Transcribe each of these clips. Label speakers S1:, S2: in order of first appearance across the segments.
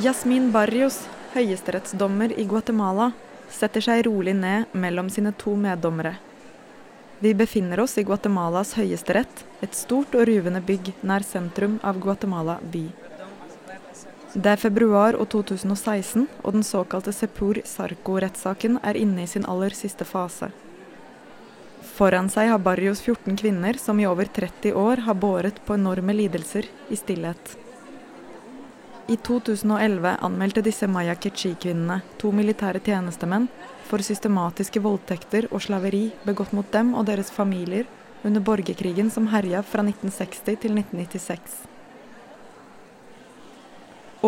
S1: Yasmin Barrios, høyesterettsdommer i Guatemala, setter seg rolig ned mellom sine to meddommere. Vi befinner oss i Guatemalas høyesterett, et stort og ruvende bygg nær sentrum av Guatemala by. Det er februar og 2016, og den såkalte Sepur Sarco-rettssaken er inne i sin aller siste fase. Foran seg har Barrios 14 kvinner som i over 30 år har båret på enorme lidelser i stillhet. I 2011 anmeldte disse Maya Kechi-kvinnene to militære tjenestemenn for systematiske voldtekter og slaveri begått mot dem og deres familier under borgerkrigen som herja fra 1960 til 1996.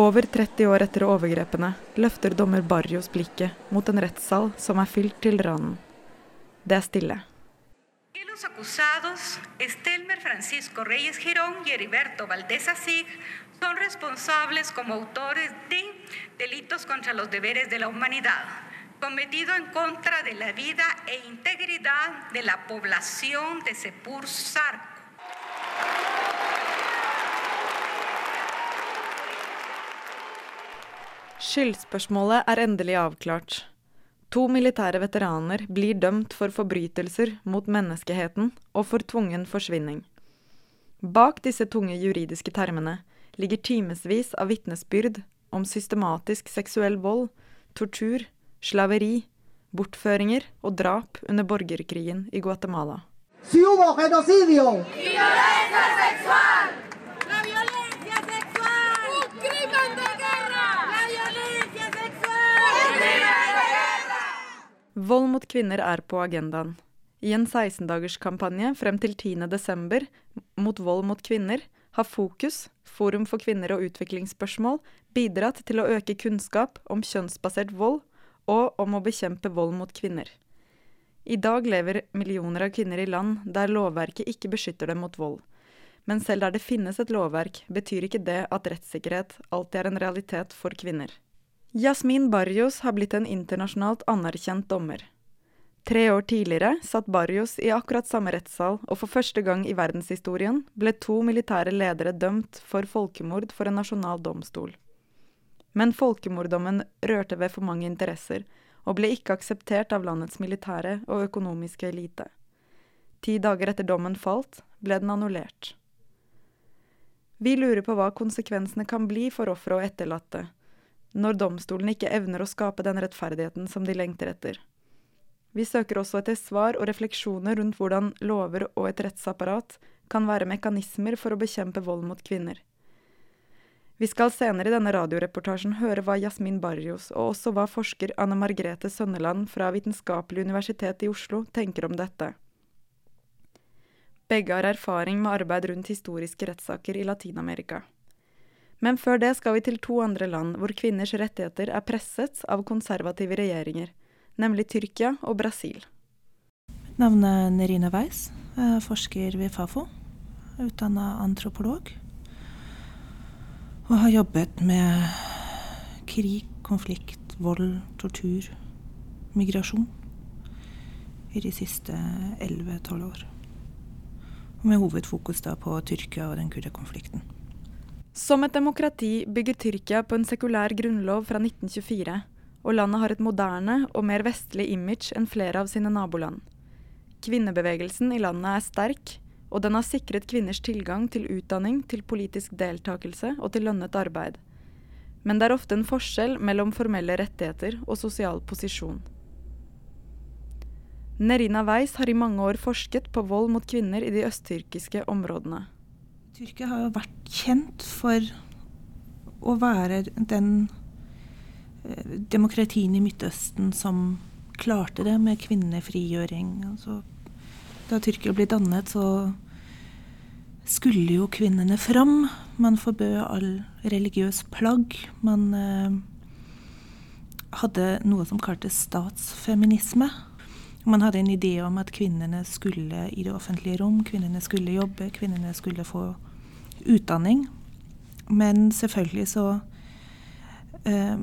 S1: Over 30 år etter overgrepene løfter dommer Barrios blikket mot en rettssal som er fylt til randen. Det er stille.
S2: Los acusados, Estelmer Francisco Reyes Girón y Heriberto Valdés Asig, son responsables como autores de delitos contra los deberes de la humanidad, cometido en contra de la vida e integridad de la población de Sepur Sarco.
S1: Skyldspørsmålet er endelig avklart. To militære veteraner blir dømt for forbrytelser mot menneskeheten og for tvungen forsvinning. Bak disse tunge juridiske termene ligger timevis av vitnesbyrd om systematisk seksuell vold, tortur, slaveri, bortføringer og drap under borgerkrigen i Guatemala. Vold mot kvinner er på agendaen. I en 16-dagerskampanje frem til 10.12. mot vold mot kvinner har Fokus, Forum for kvinner og utviklingsspørsmål, bidratt til å øke kunnskap om kjønnsbasert vold og om å bekjempe vold mot kvinner. I dag lever millioner av kvinner i land der lovverket ikke beskytter dem mot vold. Men selv der det finnes et lovverk, betyr ikke det at rettssikkerhet alltid er en realitet for kvinner. Yasmin Barrios har blitt en internasjonalt anerkjent dommer. Tre år tidligere satt Barrios i akkurat samme rettssal, og for første gang i verdenshistorien ble to militære ledere dømt for folkemord for en nasjonal domstol. Men folkemorddommen rørte ved for mange interesser, og ble ikke akseptert av landets militære og økonomiske elite. Ti dager etter dommen falt, ble den annullert. Vi lurer på hva konsekvensene kan bli for ofre og etterlatte, når domstolen ikke evner å skape den rettferdigheten som de lengter etter. Vi søker også etter svar og refleksjoner rundt hvordan lover og et rettsapparat kan være mekanismer for å bekjempe vold mot kvinner. Vi skal senere i denne radioreportasjen høre hva Yasmin Barrios og også hva forsker Anne Margrethe Sønneland fra Vitenskapelig universitet i Oslo tenker om dette. Begge har erfaring med arbeid rundt historiske rettssaker i Latin-Amerika. Men før det skal vi til to andre land hvor kvinners rettigheter er presset av konservative regjeringer, nemlig Tyrkia og Brasil.
S3: Navnet er Nerina Weiss. Er forsker ved Fafo. Utdanna antropolog. Og har jobbet med krig, konflikt, vold, tortur, migrasjon i de siste 11-12 år. Og med hovedfokus da på Tyrkia og den kurderkonflikten.
S1: Som et demokrati bygger Tyrkia på en sekulær grunnlov fra 1924, og landet har et moderne og mer vestlig image enn flere av sine naboland. Kvinnebevegelsen i landet er sterk, og den har sikret kvinners tilgang til utdanning, til politisk deltakelse og til lønnet arbeid. Men det er ofte en forskjell mellom formelle rettigheter og sosial posisjon. Nerina Weiss har i mange år forsket på vold mot kvinner i de østtyrkiske områdene.
S3: Tyrkia har jo vært kjent for å være den eh, demokratien i Midtøsten som klarte det med kvinnefrigjøring. Altså, da Tyrkia ble dannet, så skulle jo kvinnene fram. Man forbød all religiøs plagg. Man eh, hadde noe som kaltes statsfeminisme. Man hadde en idé om at kvinnene skulle i det offentlige rom, kvinnene skulle jobbe, kvinnene skulle få utdanning. Men selvfølgelig så eh,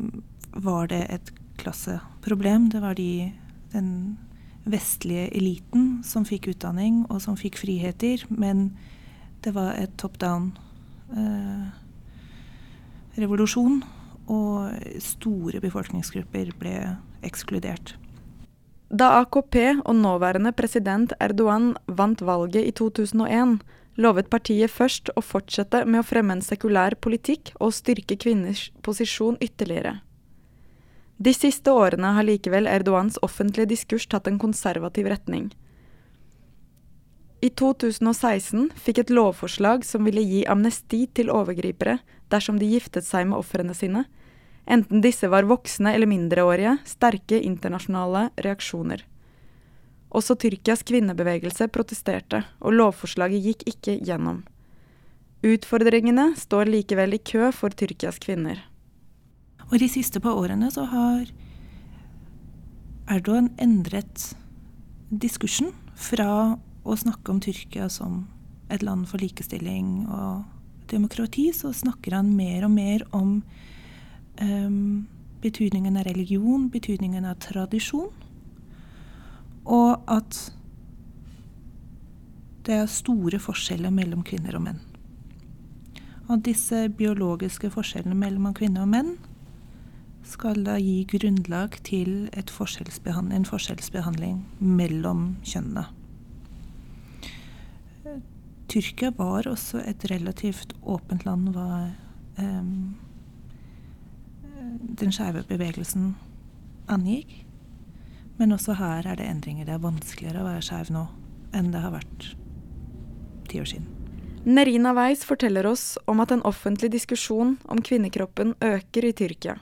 S3: var det et klasseproblem. Det var de, den vestlige eliten som fikk utdanning og som fikk friheter. Men det var et top down-revolusjon. Eh, og store befolkningsgrupper ble ekskludert.
S1: Da AKP og nåværende president Erdogan vant valget i 2001, lovet partiet først å fortsette med å fremme en sekulær politikk og styrke kvinners posisjon ytterligere. De siste årene har likevel Erdogans offentlige diskurs tatt en konservativ retning. I 2016 fikk et lovforslag som ville gi amnesti til overgripere dersom de giftet seg med ofrene sine, enten disse var voksne eller mindreårige, sterke internasjonale reaksjoner. Også Tyrkias kvinnebevegelse protesterte, og lovforslaget gikk ikke gjennom. Utfordringene står likevel i kø for Tyrkias kvinner.
S3: Og de siste par årene så har Erdogan endret diskursen fra å snakke om Tyrkia som et land for likestilling og demokrati, så snakker han mer og mer om um, betydningen av religion, betydningen av tradisjon, og at det er store forskjeller mellom kvinner og menn. Og disse biologiske forskjellene mellom kvinner og menn skal da gi grunnlag til forskjellsbehandling, en forskjellsbehandling mellom kjønnene. Tyrkia var også et relativt åpent land hva eh, den skeive bevegelsen angikk. Men også her er det endringer. Det er vanskeligere å være skeiv nå enn det har vært ti år siden.
S1: Nerina Weiss forteller oss om at en offentlig diskusjon om kvinnekroppen øker i Tyrkia.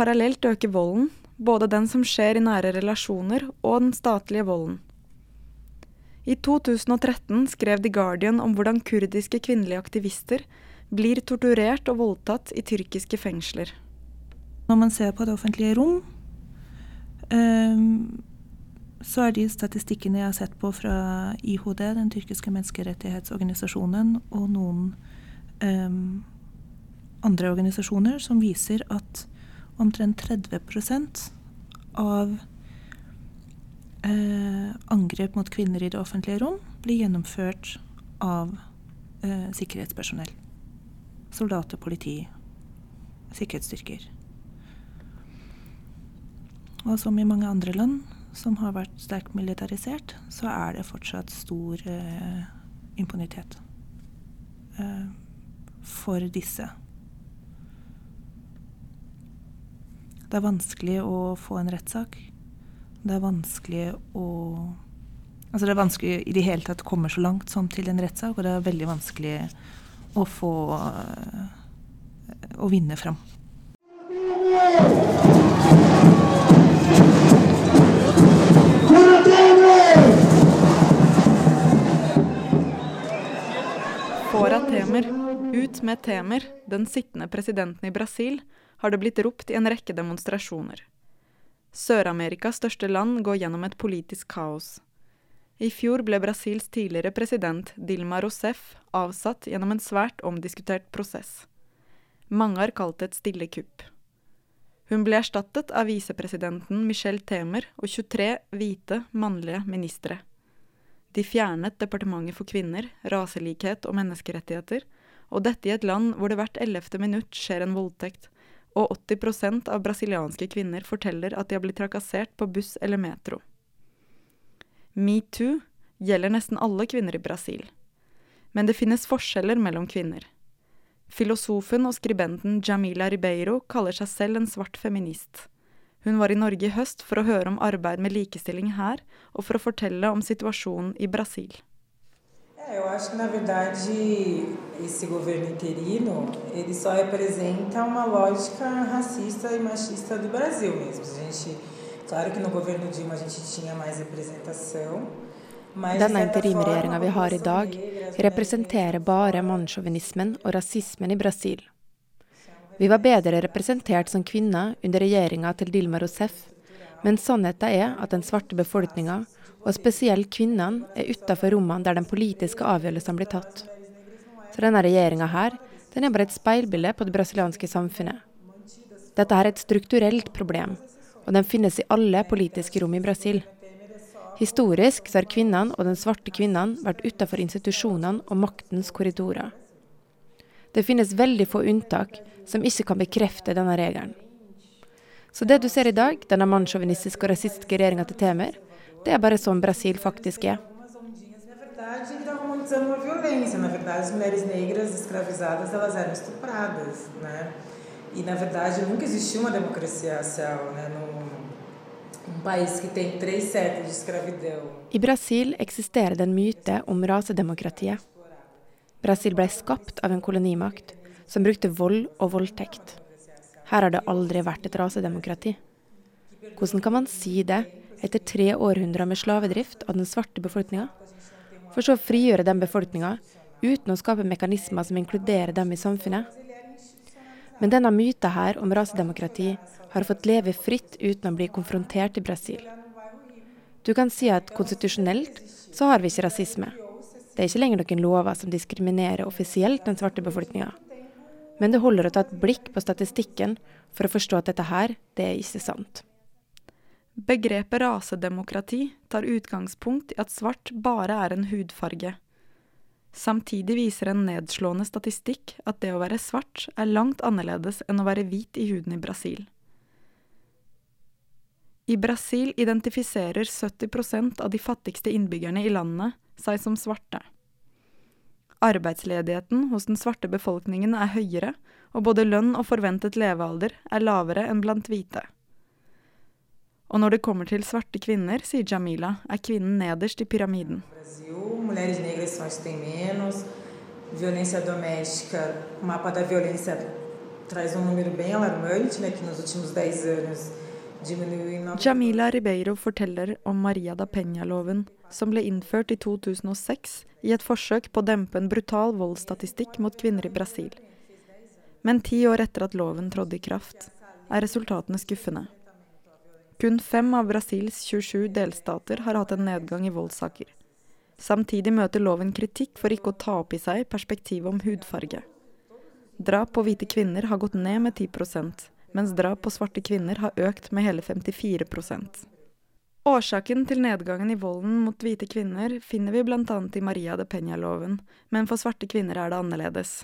S1: Parallelt øker volden, både den som skjer i nære relasjoner og den statlige volden. I 2013 skrev The Guardian om hvordan kurdiske kvinnelige aktivister blir torturert og voldtatt i tyrkiske fengsler.
S3: Når man ser på det offentlige rom, um, så er de statistikkene jeg har sett på fra IHD, den tyrkiske menneskerettighetsorganisasjonen, og noen um, andre organisasjoner, som viser at omtrent 30% av eh, angrep mot kvinner i det offentlige rom blir gjennomført av eh, sikkerhetspersonell. Soldater, politi, sikkerhetsstyrker. Og som i mange andre land som har vært sterkt militarisert, så er det fortsatt stor eh, imponitet eh, for disse Det er vanskelig å få en rettssak. Det er vanskelig å Altså det er vanskelig i det hele tatt å komme så langt som til en rettssak, og det er veldig vanskelig å få å vinne fram.
S1: Fora Temer, ut med Temer, den sittende presidenten i Brasil, har det blitt ropt i en rekke demonstrasjoner. Sør-Amerikas største land går gjennom et politisk kaos. I fjor ble Brasils tidligere president Dilma Rousef avsatt gjennom en svært omdiskutert prosess. Mange har kalt det et stille kupp. Hun ble erstattet av visepresidenten Michel Temer og 23 hvite, mannlige ministre. De fjernet Departementet for kvinner, raselikhet og menneskerettigheter, og dette i et land hvor det hvert ellevte minutt skjer en voldtekt, og 80% av brasilianske kvinner forteller at de har blitt trakassert på buss eller metro. Metoo gjelder nesten alle kvinner i Brasil. Men det finnes forskjeller mellom kvinner. Filosofen og skribenten Jamila Ribeiro kaller seg selv en svart feminist. Hun var i Norge i høst for å høre om arbeid med likestilling her, og for å fortelle om situasjonen i Brasil.
S4: É, eu acho que na verdade esse governo interino ele só representa uma lógica racista e machista do Brasil mesmo. A gente, claro que no governo Dilma a gente tinha mais representação.
S5: Denne interimregjeringa vi har i dag, representerer bare mannssjåvinismen og rasismen i Brasil. Vi var bedre representert som kvinner under regjeringa til Dilma Rousef, men sannheten er at den svarte befolkninga og spesielt kvinnene, er utafor rommene der de politiske avgjørelsene blir tatt. Så denne regjeringa her, den er bare et speilbilde på det brasilianske samfunnet. Dette er et strukturelt problem, og den finnes i alle politiske rom i Brasil. Historisk så har kvinnene og den svarte kvinnen vært utafor institusjonene og maktens korridorer. Det finnes veldig få unntak som ikke kan bekrefte denne regelen. Så det du ser i dag, denne mannssjåvinistiske og rasistiske regjeringa til Temer, det er bare sånn Brasil faktisk er. I Brasil eksisterer det en myte om rasedemokratiet. Brasil ble skapt av en kolonimakt som brukte vold og voldtekt. Her har det aldri vært et rasedemokrati. Hvordan kan man si det etter tre århundrer med slavedrift av den svarte befolkninga? For så å frigjøre den befolkninga uten å skape mekanismer som inkluderer dem i samfunnet. Men denne myta her om rasedemokrati har fått leve fritt uten å bli konfrontert i Brasil. Du kan si at konstitusjonelt så har vi ikke rasisme. Det er ikke lenger noen lover som diskriminerer offisielt den svarte befolkninga. Men det holder å ta et blikk på statistikken for å forstå at dette her, det er ikke sant.
S1: Begrepet rasedemokrati tar utgangspunkt i at svart bare er en hudfarge. Samtidig viser en nedslående statistikk at det å være svart er langt annerledes enn å være hvit i huden i Brasil. I Brasil identifiserer 70% av de fattigste innbyggerne i landet seg som svarte. Arbeidsledigheten hos den svarte befolkningen er høyere, og både lønn og forventet levealder er lavere enn blant hvite. Og når det kommer til svarte kvinner, sier Jamila, er kvinnen nederst i pyramiden.
S4: Violência doméstica, o mapa da violência traz um número bem alarmante, né, que nos últimos 10 anos diminuiu em nove-
S1: Jamila Ribeiro forteller om Maria da Peña-loven, som ble innført i 2006 i et forsøk på å dempe en brutal voldsstatistikk mot kvinner i Brasil. Men ti år etter at loven trådte i kraft, er resultatene skuffende. Kun fem av Brasils 27 delstater har hatt en nedgang i voldssaker. Samtidig møter loven kritikk for ikke å ta opp i seg perspektivet om hudfarge. Drap på hvite kvinner har gått ned med 10% mens drap på svarte kvinner har økt med hele 54% Årsaken til nedgangen i volden mot hvite kvinner finner vi bl.a. i Maria de Peña-loven, men for svarte kvinner er det annerledes.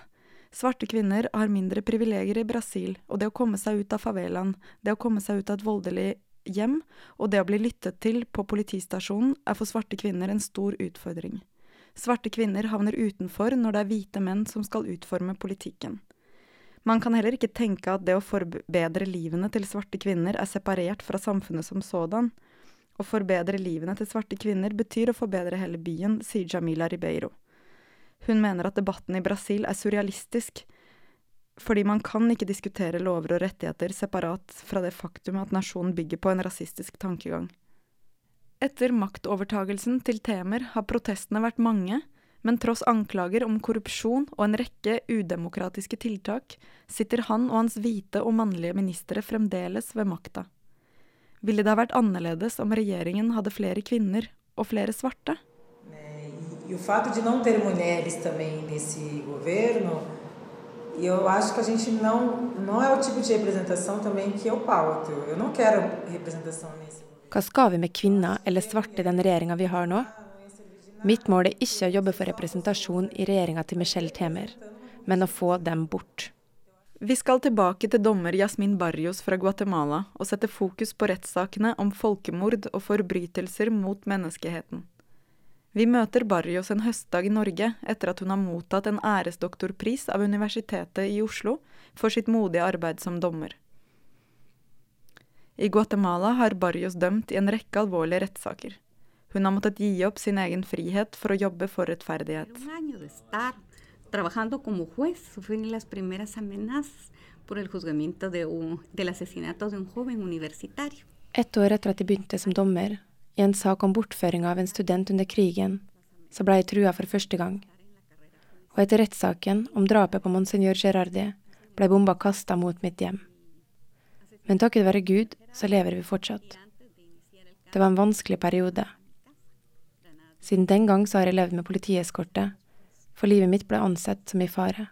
S1: Svarte kvinner har mindre privilegier i Brasil, og det å komme seg ut av favelaen, det å komme seg ut av et voldelig hjem, og det å bli lyttet til på politistasjonen er for svarte kvinner en stor utfordring. Svarte kvinner havner utenfor når det er hvite menn som skal utforme politikken. Man kan heller ikke tenke at det å forbedre livene til svarte kvinner er separert fra samfunnet som sådan. Å forbedre livene til svarte kvinner betyr å forbedre hele byen, sier Jamila Ribeiro. Hun mener at debatten i Brasil er surrealistisk, fordi man kan ikke diskutere lover og rettigheter separat fra det faktum at nasjonen bygger på en rasistisk tankegang. Etter maktovertagelsen til Temer har protestene vært mange, men tross anklager om korrupsjon og en rekke udemokratiske tiltak, sitter han og hans hvite og mannlige ministre fremdeles ved makta. Ville det ha vært annerledes om regjeringen hadde flere kvinner og flere svarte?
S4: né? E, eu acho que a gente não não é o tipo de representação também que eu pauto. Eu não quero representação nesse
S5: Hva skal vi med kvinner eller svarte i den regjeringa vi har nå? Mitt mål er ikke å jobbe for representasjon i regjeringa til Michelle Temer, men å få dem bort.
S1: Vi skal tilbake til dommer Yasmin Barrios fra Guatemala og sette fokus på rettssakene om folkemord og forbrytelser mot menneskeheten. Vi møter Barrios en høstdag i Norge etter at hun har mottatt en æresdoktorpris av Universitetet i Oslo for sitt modige arbeid som dommer. I Guatemala har Barrios dømt i en rekke alvorlige rettssaker. Hun har måttet gi opp sin egen frihet for å jobbe for rettferdighet.
S2: Un año de estar trabajando como juez, sufrí las primeras amenazas por el juzgamiento de un- del asesinato de un joven universitario.
S5: Ett år etter at jeg begynte som dommer, i en sak om bortføring av en student under krigen, så ble jeg trua for første gang. Og etter rettssaken om drapet på monsignor Gerardi ble bomba kasta mot mitt hjem. Men takket være Gud så lever vi fortsatt. Det var en vanskelig periode. Siden den gang så har jeg levd med politieskorte, for livet mitt ble ansett som i fare.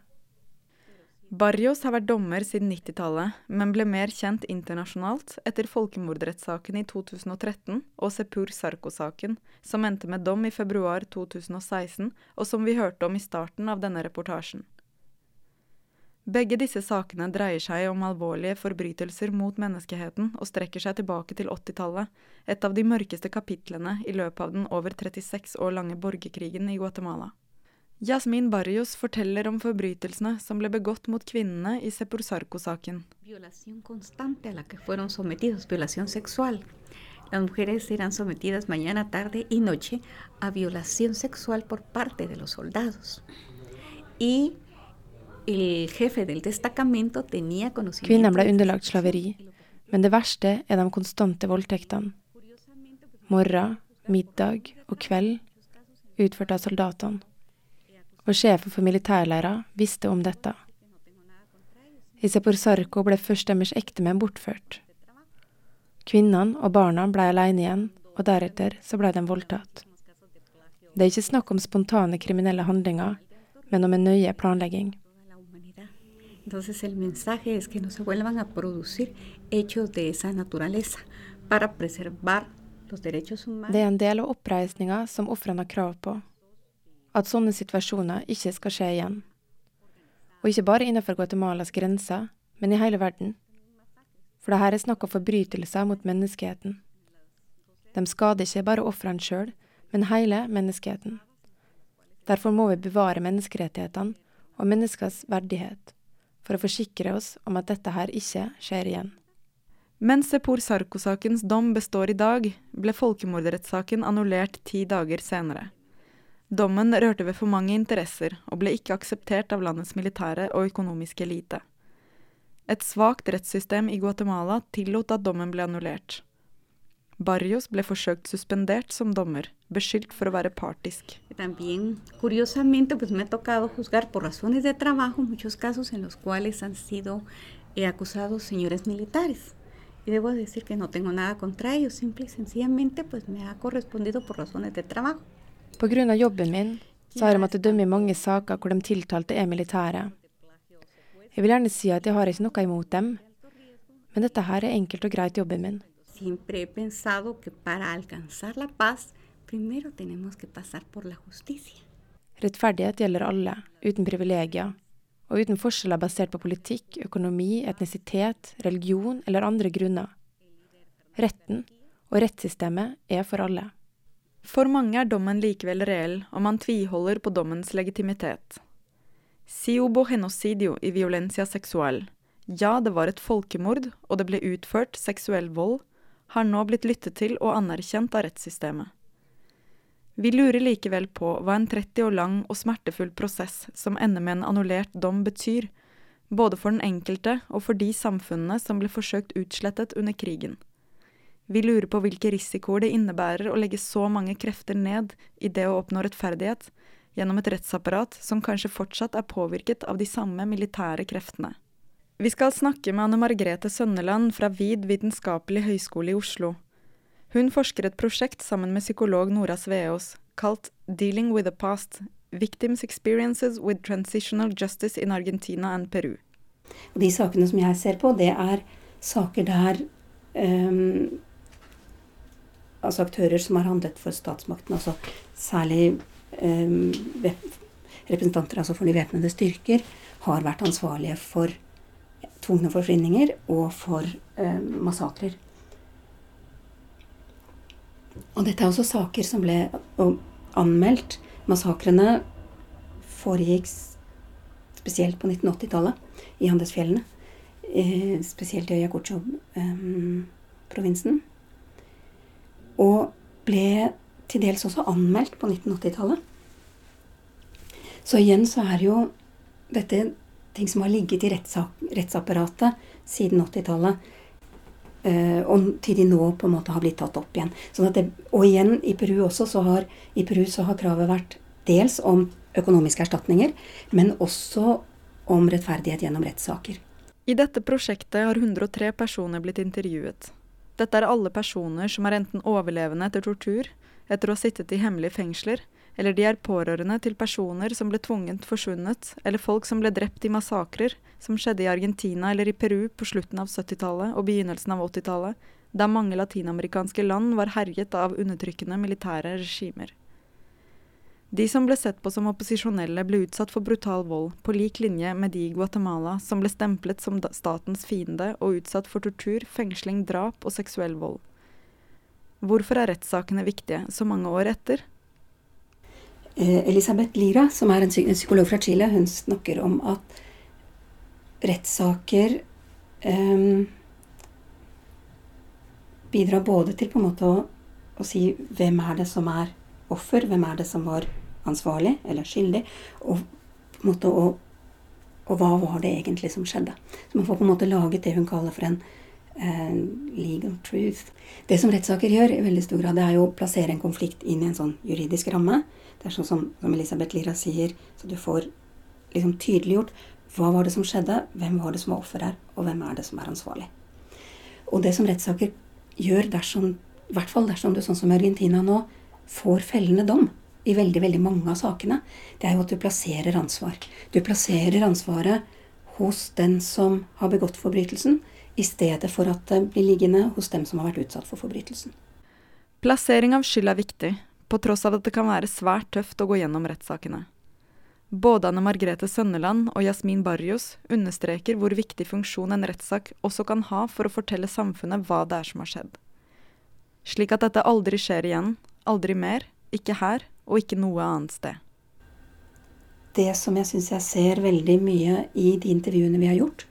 S1: Barrios har vært dommer siden 90-tallet, men ble mer kjent internasjonalt etter folkemordrettssaken i 2013 og Sepur Sarko-saken, som endte med dom i februar 2016, og som vi hørte om i starten av denne reportasjen. Begge disse sakene dreier seg om alvorlige forbrytelser mot menneskeheten og strekker seg tilbake til 80-tallet, et av de mørkeste kapitlene i løpet av den over 36 år lange borgerkrigen i Guatemala. Yasmin Barrios forteller om forbrytelsene som ble begått mot kvinnene i Sepursarco-saken.
S2: Violación constante a la que fueron sometidos, violación sexual. Las mujeres eran sometidas mañana, tarde y noche a violación sexual por parte de los soldados. Y el jefe del destacamento tenía conocimiento
S5: Kvinner ble underlagt slaveri, men det verste er de konstante voldtektene. Morgen, middag og kveld utført av soldatene. Og sjefen for militærleirer visste om dette. I Seporsarco ble først deres ektemenn bortført. Kvinnene og barna ble alene igjen, og deretter så ble de voldtatt. Det er ikke snakk om spontane kriminelle handlinger, men om en nøye planlegging.
S2: Entonces el mensaje es que no se vuelvan a producir hechos de esa naturaleza para preservar los derechos humanos.
S5: Det er en del av oppreisninga som ofrene har krav på. At sånne situasjoner ikke skal skje igjen. Og ikke bare innenfor Guatemalas grenser, men i hele verden. For det her er snakk om forbrytelser mot menneskeheten. De skader ikke bare ofrene sjøl, men hele menneskeheten. Derfor må vi bevare menneskerettighetene og menneskers verdighet, for å forsikre oss om at dette her ikke skjer igjen.
S1: Mens Sepor Sarko-sakens dom består i dag, ble folkemordrettssaken annullert ti dager senere. Dommen rørte ved for mange interesser, og ble ikke akseptert av landets militære og økonomiske elite. Et svakt rettssystem i Guatemala tillot at dommen ble annullert. Barrios ble forsøkt suspendert som dommer, beskyldt for å være partisk.
S2: También, curiosamente, pues me ha tocado juzgar por razones de trabajo muchos casos en los cuales han sido eh, militares. Y debo decir que no tengo nada contra ellos, simple y sencillamente pues me ha correspondido por razones.
S5: Av jobben min så har jeg måttet dømme i mange saker hvor de tiltalte er militære. Jeg vil gjerne si at jeg har ikke noe imot dem, men dette her er enkelt og greit jobben min. Rettferdighet gjelder alle, uten privilegier, og uten forskjeller basert på politikk, økonomi, etnisitet, religion eller andre grunner. Retten og rettssystemet er for alle.
S1: For mange er dommen likevel reell, og man tviholder på dommens legitimitet. Si hubo genocidio i violencia sexual. Ja, det var et folkemord, og det ble utført seksuell vold, har nå blitt lyttet til og anerkjent av rettssystemet. Vi lurer likevel på hva en 30 år lang og smertefull prosess som ender med en annullert dom betyr, både for den enkelte og for de samfunnene som ble forsøkt utslettet under krigen. Vi lurer på hvilke risikoer det innebærer å legge så mange krefter ned i det å oppnå rettferdighet, gjennom et rettsapparat som kanskje fortsatt er påvirket av de samme militære kreftene. Vi skal snakke med Anne Margrethe Sønneland fra VID vitenskapelig høgskole i Oslo. Hun forsker et prosjekt sammen med psykolog Nora Sveås kalt Dealing with the Past – Victims Experiences with Transitional Justice in Argentina and Peru.
S6: De sakene som jeg ser på, det er saker der um, altså aktører som har handlet for statsmakten, altså særlig um, representanter altså for de væpnede styrker, har vært ansvarlige for tvungne forsvinninger og for eh, massakrer. Og dette er også saker som ble anmeldt. Massakrene foregikk spesielt på 1980-tallet i Andesfjellene. Eh, spesielt i Ayacucho-provinsen. Eh, og ble til dels også anmeldt på 1980-tallet. Så igjen så er jo dette ting som har ligget i rettsapparatet siden 80-tallet. Uh, og til de nå på en måte har blitt tatt opp igjen. Sånn det, og igjen i Peru også, så har, i Peru så har kravet vært dels om økonomiske erstatninger, men også om rettferdighet gjennom rettssaker.
S1: I dette prosjektet har 103 personer blitt intervjuet. Dette er alle personer som er enten overlevende etter tortur, etter å ha sittet i hemmelige fengsler, eller de er pårørende til personer som ble tvungent forsvunnet, eller folk som ble drept i massakrer, som skjedde i Argentina eller i Peru på slutten av 70-tallet og begynnelsen av 80-tallet, da mange latinamerikanske land var herjet av undertrykkende militære regimer. De som ble sett på som opposisjonelle, ble utsatt for brutal vold, på lik linje med de i Guatemala som ble stemplet som statens fiende og utsatt for tortur, fengsling, drap og seksuell vold. Hvorfor er rettssakene viktige så mange år etter?
S6: Eh, Elisabeth Lira, som er en psykolog fra Chile, hun snakker om at rettssaker um, bidrar både til på en måte å, å si hvem er det som er offer, hvem er det som var ansvarlig eller skyldig, og, måte, og, og hva var det egentlig som skjedde. Så man får på en måte laget det hun kaller for en uh, legal truth. Det som rettssaker gjør, i veldig stor grad, det er jo å plassere en konflikt inn i en sånn juridisk ramme. Det er sånn som, som Elisabeth Lira sier, så du får liksom tydeliggjort hva var det som skjedde, hvem var det som var offer her, og hvem er det som er ansvarlig. Og det som rettssaker gjør, dersom, i hvert fall dersom du sånn som Argentina nå får fellende dom, i veldig veldig mange av sakene, det er jo at du plasserer ansvar. Du plasserer ansvaret hos den som har begått forbrytelsen, i stedet for at det blir liggende hos dem som har vært utsatt for forbrytelsen.
S1: Plassering av skyld er viktig, på tross av at det kan være svært tøft å gå gjennom rettssakene. Både Anne Margrethe Sønneland og Jasmin Barrios understreker hvor viktig funksjon en rettssak også kan ha for å fortelle samfunnet hva det er som har skjedd. Slik at dette aldri skjer igjen, aldri mer, ikke her og ikke noe annet sted.
S6: Det som jeg syns jeg ser veldig mye i de intervjuene vi har gjort,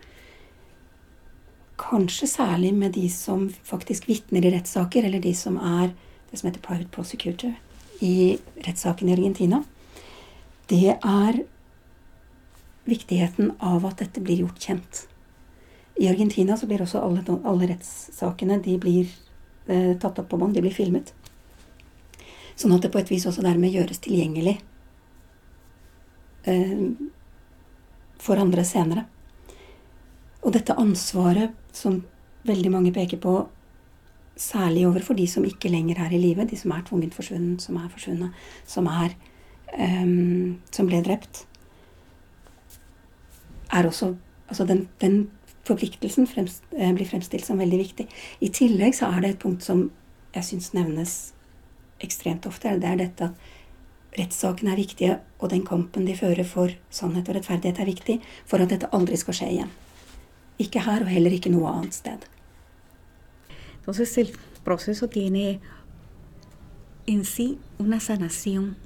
S6: kanskje særlig med de som faktisk vitner i rettssaker, eller de som er det som heter private prosecutor i rettssaken i Argentina, det er viktigheten av at dette blir gjort kjent. I Argentina så blir også alle, alle rettssakene de blir eh, tatt opp på bånd, de blir filmet. Sånn at det på et vis også dermed gjøres tilgjengelig eh, for andre senere. Og dette ansvaret som veldig mange peker på, særlig overfor de som ikke lenger er i live, de som er tvungent forsvunnet, som er forsvunnet, som, er, um, som ble drept, er også Altså den, den forpliktelsen fremst, eh, blir fremstilt som veldig viktig. I tillegg så er det et punkt som jeg syns nevnes ekstremt ofte. Det er dette at rettssakene er viktige, og den kampen de fører for sannhet og rettferdighet, er viktig for at dette aldri skal skje igjen. Ikke her, og heller ikke noe annet sted.
S2: Entonces el proceso tiene en sí una sanación,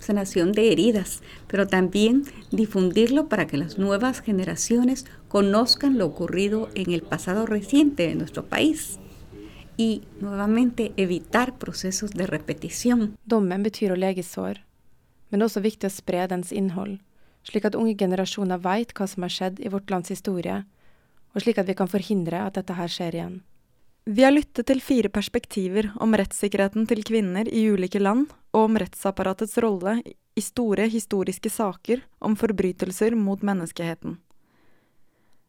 S2: sanación de heridas, pero también difundirlo para que las nuevas generaciones conozcan lo ocurrido en el pasado reciente de nuestro país. Y nuevamente evitar procesos de repetición.
S5: Dommen betyr å lege sår, men det er også viktig å spre dens innhold, slik at unge generasjoner veit hva som har skjedd i vårt lands historie, og slik at vi kan forhindre at dette her skjer igjen.
S1: Vi har lyttet til fire perspektiver om rettssikkerheten til kvinner i ulike land, og om rettsapparatets rolle i store historiske saker om forbrytelser mot menneskeheten.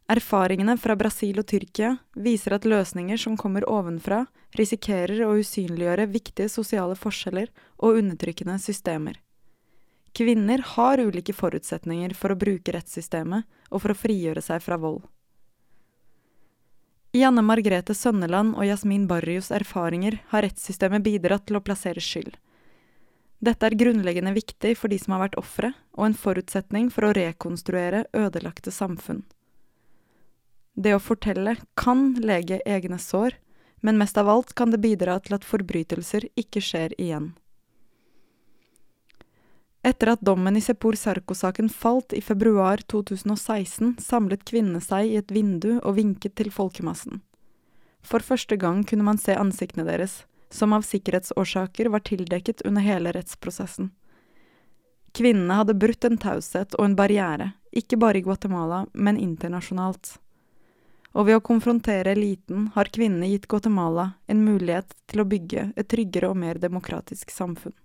S1: Erfaringene fra Brasil og Tyrkia viser at løsninger som kommer ovenfra, risikerer å usynliggjøre viktige sosiale forskjeller og undertrykkende systemer. Kvinner har ulike forutsetninger for å bruke rettssystemet og for å frigjøre seg fra vold. I Anne Margrethe Sønneland og Jasmin Barrios erfaringer har rettssystemet bidratt til å plassere skyld. Dette er grunnleggende viktig for de som har vært ofre, og en forutsetning for å rekonstruere ødelagte samfunn. Det å fortelle kan lege egne sår, men mest av alt kan det bidra til at forbrytelser ikke skjer igjen. Etter at dommen i Sepur Sarko-saken falt i februar 2016, samlet kvinnene seg i et vindu og vinket til folkemassen. For første gang kunne man se ansiktene deres, som av sikkerhetsårsaker var tildekket under hele rettsprosessen. Kvinnene hadde brutt en taushet og en barriere, ikke bare i Guatemala, men internasjonalt og ved å konfrontere eliten har kvinnene gitt Guatemala en mulighet til å bygge et tryggere og mer demokratisk samfunn.